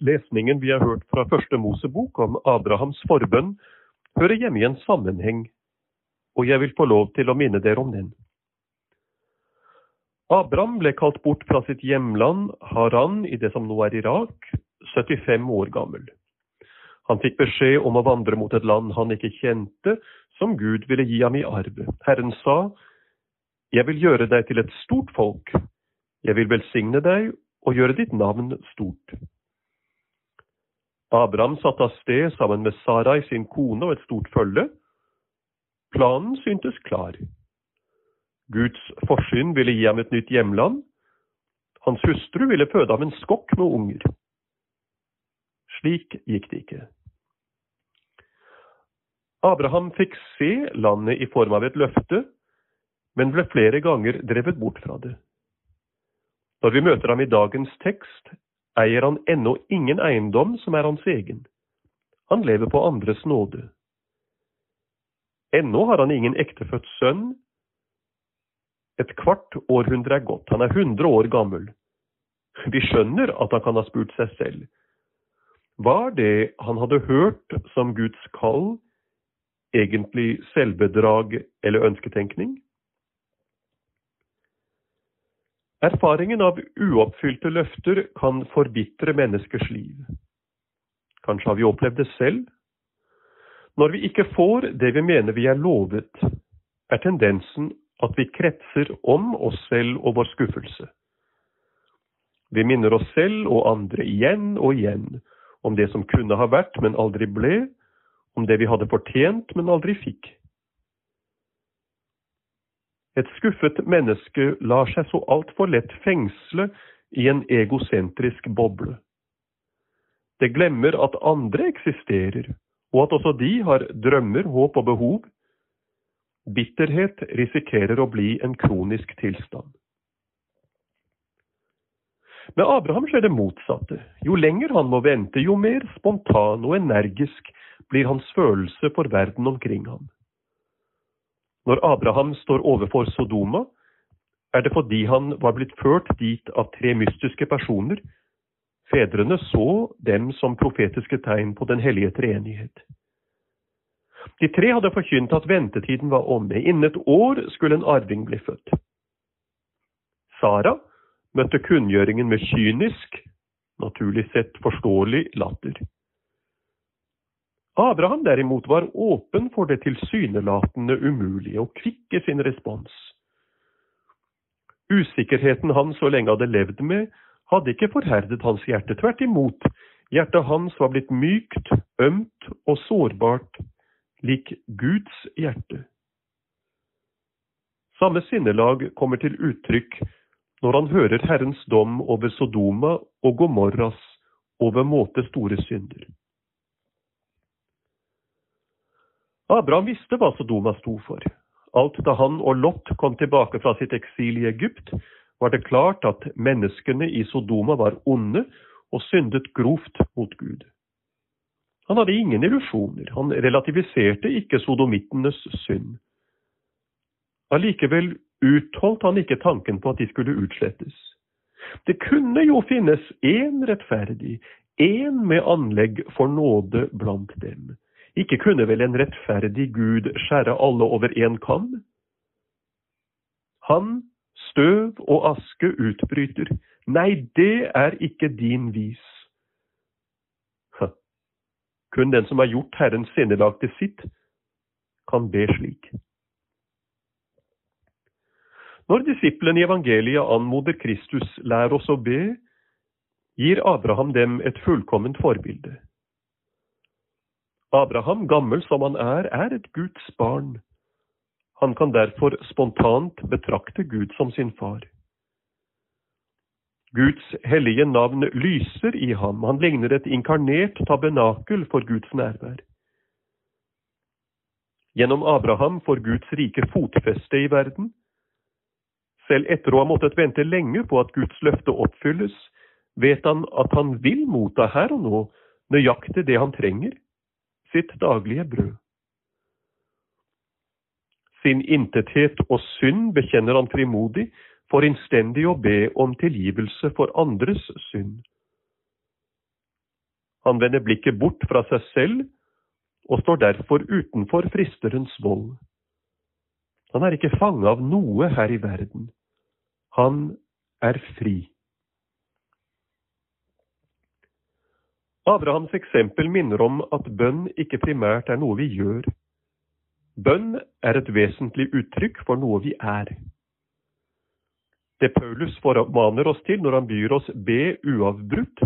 Lesningen vi har hørt fra første Mosebok om Abrahams forbønn, hører hjemme i en sammenheng, og jeg vil få lov til å minne dere om den. Abraham ble kalt bort fra sitt hjemland Haran i det som nå er Irak, 75 år gammel. Han fikk beskjed om å vandre mot et land han ikke kjente, som Gud ville gi ham i arv. Herren sa, Jeg vil gjøre deg til et stort folk, jeg vil velsigne deg og gjøre ditt navn stort. Abraham satte av sted sammen med Sarai, sin kone og et stort følge. Planen syntes klar. Guds forsyn ville gi ham et nytt hjemland. Hans hustru ville føde ham en skokk med unger. Slik gikk det ikke. Abraham fikk se landet i form av et løfte, men ble flere ganger drevet bort fra det. Når vi møter ham i dagens tekst, eier han ennå ingen eiendom som er hans egen. Han lever på andres nåde. Ennå har han ingen ektefødt sønn. Et kvart århundre er gått, han er hundre år gammel. Vi skjønner at han kan ha spurt seg selv. Var det han hadde hørt som Guds kall, egentlig selvbedrag eller ønsketenkning? Erfaringen av uoppfylte løfter kan forbitre menneskers liv. Kanskje har vi opplevd det selv? Når vi ikke får det vi mener vi er lovet, er tendensen at vi kretser om oss selv og vår skuffelse. Vi minner oss selv og andre igjen og igjen om det som kunne ha vært, men aldri ble, om det vi hadde fortjent, men aldri fikk. Et skuffet menneske lar seg så altfor lett fengsle i en egosentrisk boble. Det glemmer at andre eksisterer, og at også de har drømmer, håp og behov. Bitterhet risikerer å bli en kronisk tilstand. Med Abraham skjer det motsatte. Jo lenger han må vente, jo mer spontan og energisk blir hans følelse for verden omkring ham. Når Abraham står overfor Sodoma, er det fordi han var blitt ført dit av tre mystiske personer. Fedrene så dem som profetiske tegn på den hellige treenighet. De tre hadde forkynt at ventetiden var omme. Innen et år skulle en arving bli født. Sara møtte kunngjøringen med kynisk, naturlig sett forståelig latter. Abraham derimot var åpen for det tilsynelatende umulige, og kvikk sin respons. Usikkerheten han så lenge hadde levd med, hadde ikke forherdet hans hjerte. Tvert imot, hjertet hans var blitt mykt, ømt og sårbart, lik Guds hjerte. Samme sinnelag kommer til uttrykk når han hører Herrens dom over Sodoma og Gomorras overmåte store synder. Abraham visste hva Sodoma sto for. Alt da han og Lot kom tilbake fra sitt eksil i Egypt, var det klart at menneskene i Sodoma var onde og syndet grovt mot Gud. Han hadde ingen illusjoner, han relativiserte ikke sodomittenes synd. Allikevel utholdt han ikke tanken på at de skulle utslettes. Det kunne jo finnes én rettferdig, én med anlegg for nåde blant dem. Ikke kunne vel en rettferdig Gud skjære alle over én kam? Han, støv og aske, utbryter, nei, det er ikke din vis. Kun den som har gjort Herrens sinnelag til sitt, kan be slik. Når disiplene i evangeliet anmoder Kristus lær oss å be, gir Abraham dem et fullkomment forbilde. Abraham, gammel som han er, er et Guds barn. Han kan derfor spontant betrakte Gud som sin far. Guds hellige navn lyser i ham, han ligner et inkarnert tabernakel for Guds nærvær. Gjennom Abraham får Guds rike fotfeste i verden. Selv etter å ha måttet vente lenge på at Guds løfte oppfylles, vet han at han vil motta her og nå nøyaktig det han trenger sitt daglige brød. Sin intethet og synd bekjenner han frimodig, for innstendig å be om tilgivelse for andres synd. Han vender blikket bort fra seg selv og står derfor utenfor fristerens vold. Han er ikke fanget av noe her i verden. Han er fri. Abrahams eksempel minner om at bønn ikke primært er noe vi gjør. Bønn er et vesentlig uttrykk for noe vi er. Det Paulus formaner oss til når han byr oss be uavbrutt,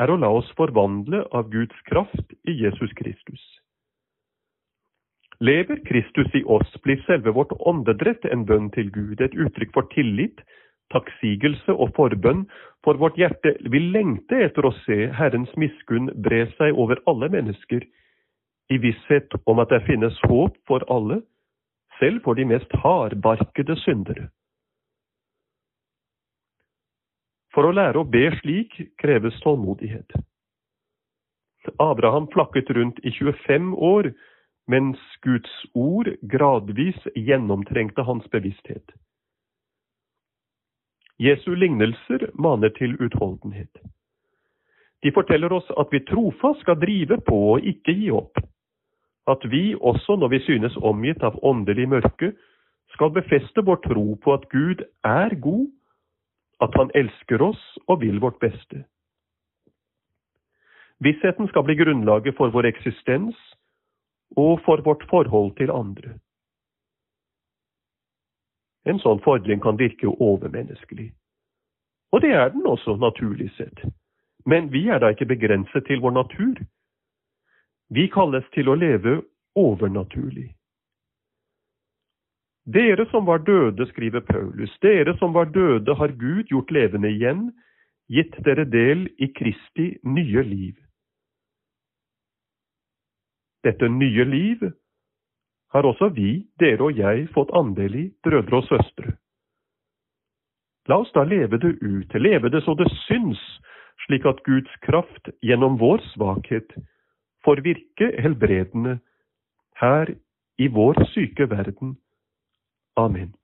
er å la oss forvandle av Guds kraft i Jesus Kristus. Lever Kristus i oss, blir selve vårt åndedrett en bønn til Gud, et uttrykk for tillit, takksigelse og forbønn, for vårt hjerte vil lengte etter å se Herrens miskunn bre seg over alle mennesker, i visshet om at det finnes håp for alle, selv for de mest hardbarkede syndere. For å lære å be slik kreves tålmodighet. Abraham flakket rundt i 25 år, mens Guds ord gradvis gjennomtrengte hans bevissthet. Jesu lignelser maner til utholdenhet. De forteller oss at vi trofast skal drive på og ikke gi opp. At vi også når vi synes omgitt av åndelig mørke, skal befeste vår tro på at Gud er god, at Han elsker oss og vil vårt beste. Vissheten skal bli grunnlaget for vår eksistens og for vårt forhold til andre. En sånn fordring kan virke overmenneskelig. Og det er den også, naturlig sett. Men vi er da ikke begrenset til vår natur. Vi kalles til å leve overnaturlig. Dere som var døde, skriver Paulus, dere som var døde, har Gud gjort levende igjen, gitt dere del i Kristi nye liv. Dette nye liv har også vi, dere og jeg, fått andel i, brødre og søstre. La oss da leve det ut, leve det så det syns, slik at Guds kraft gjennom vår svakhet får virke helbredende her i vår syke verden. Amen.